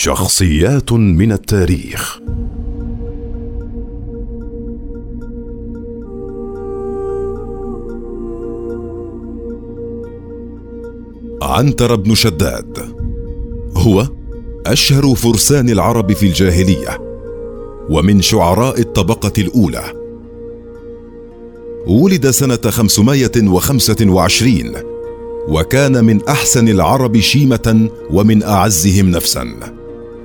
شخصيات من التاريخ. عنتر بن شداد هو أشهر فرسان العرب في الجاهلية ومن شعراء الطبقة الأولى. ولد سنة 525 وكان من أحسن العرب شيمة ومن أعزهم نفسا.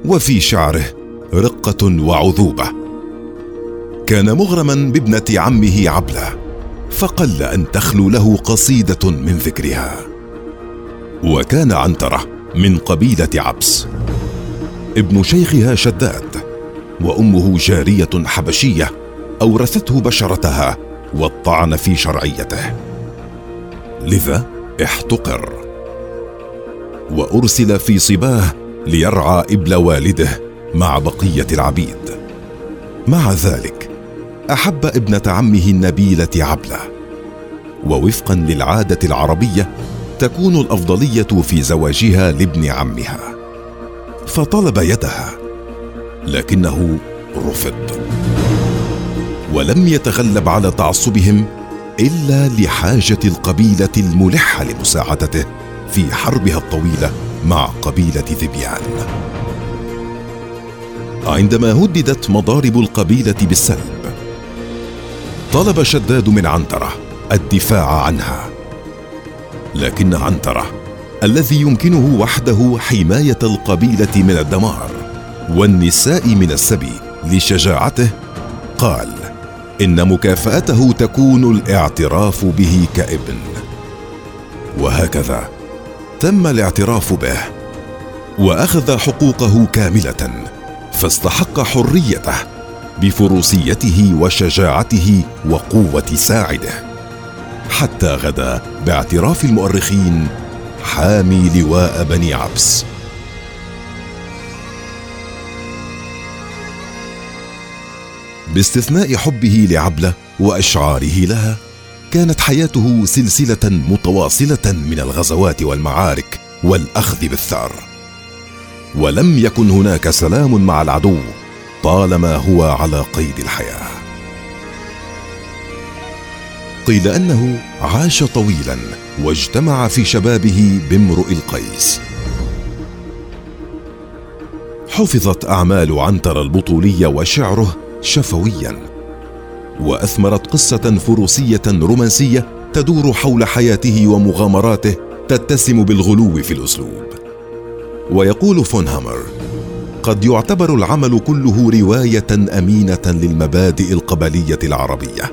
وفي شعره رقة وعذوبة. كان مغرما بابنة عمه عبلة فقل أن تخلو له قصيدة من ذكرها. وكان عنترة من قبيلة عبس. ابن شيخها شداد وأمه جارية حبشية أورثته بشرتها والطعن في شرعيته. لذا احتقر. وأرسل في صباه ليرعى ابل والده مع بقية العبيد. مع ذلك أحب ابنة عمه النبيلة عبله. ووفقا للعادة العربية تكون الأفضلية في زواجها لابن عمها. فطلب يدها لكنه رفض. ولم يتغلب على تعصبهم إلا لحاجة القبيلة الملحة لمساعدته في حربها الطويلة مع قبيلة ذبيان. عندما هددت مضارب القبيلة بالسلب طلب شداد من عنترة الدفاع عنها. لكن عنترة الذي يمكنه وحده حماية القبيلة من الدمار والنساء من السبي لشجاعته قال إن مكافأته تكون الاعتراف به كابن. وهكذا تم الاعتراف به وأخذ حقوقه كاملة فاستحق حريته بفروسيته وشجاعته وقوة ساعده. حتى غدا باعتراف المؤرخين حامي لواء بني عبس. باستثناء حبه لعبله وإشعاره لها كانت حياته سلسلة متواصلة من الغزوات والمعارك والأخذ بالثار. ولم يكن هناك سلام مع العدو طالما هو على قيد الحياة. قيل أنه عاش طويلا واجتمع في شبابه بامرؤ القيس. حفظت أعمال عنتر البطوليه وشعره شفويا. وأثمرت قصة فروسية رومانسية تدور حول حياته ومغامراته تتسم بالغلو في الأسلوب. ويقول فون هامر قد يعتبر العمل كله رواية أمينة للمبادئ القبلية العربية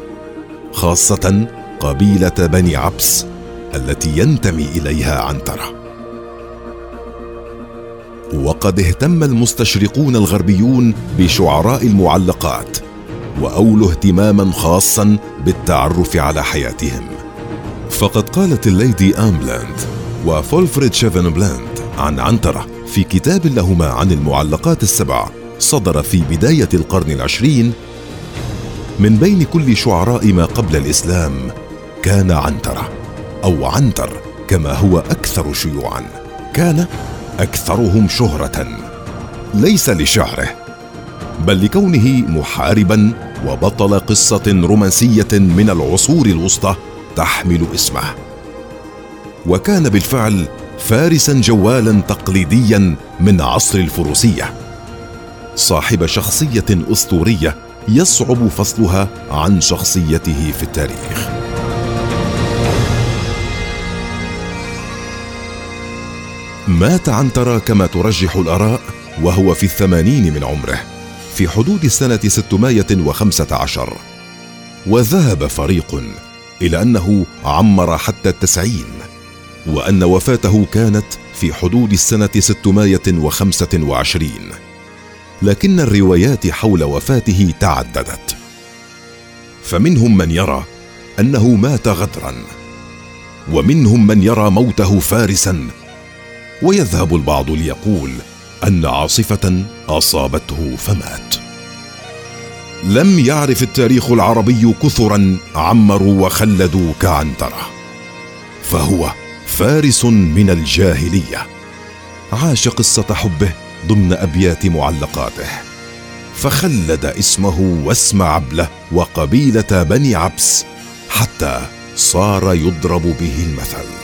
خاصة قبيلة بني عبس التي ينتمي إليها عنترة. وقد اهتم المستشرقون الغربيون بشعراء المعلقات وأولوا اهتماما خاصا بالتعرف على حياتهم. فقد قالت الليدي امبلاند وفولفريد شيفن بلاند عن عنترة في كتاب لهما عن المعلقات السبع صدر في بداية القرن العشرين من بين كل شعراء ما قبل الإسلام كان عنترة أو عنتر كما هو أكثر شيوعا كان أكثرهم شهرة ليس لشعره بل لكونه محاربا وبطل قصة رومانسية من العصور الوسطى تحمل اسمه. وكان بالفعل فارسا جوالا تقليديا من عصر الفروسية. صاحب شخصية أسطورية يصعب فصلها عن شخصيته في التاريخ. مات عنترة كما ترجح الآراء وهو في الثمانين من عمره. في حدود السنة 615 وذهب فريق إلى أنه عمر حتى التسعين وأن وفاته كانت في حدود السنة 625 لكن الروايات حول وفاته تعددت. فمنهم من يرى أنه مات غدرا ومنهم من يرى موته فارسا ويذهب البعض ليقول أن عاصفة أصابته فمات. لم يعرف التاريخ العربي كثرا عمروا وخلدوا كعنترة. فهو فارس من الجاهلية. عاش قصة حبه ضمن أبيات معلقاته. فخلد اسمه واسم عبله وقبيلة بني عبس حتى صار يضرب به المثل.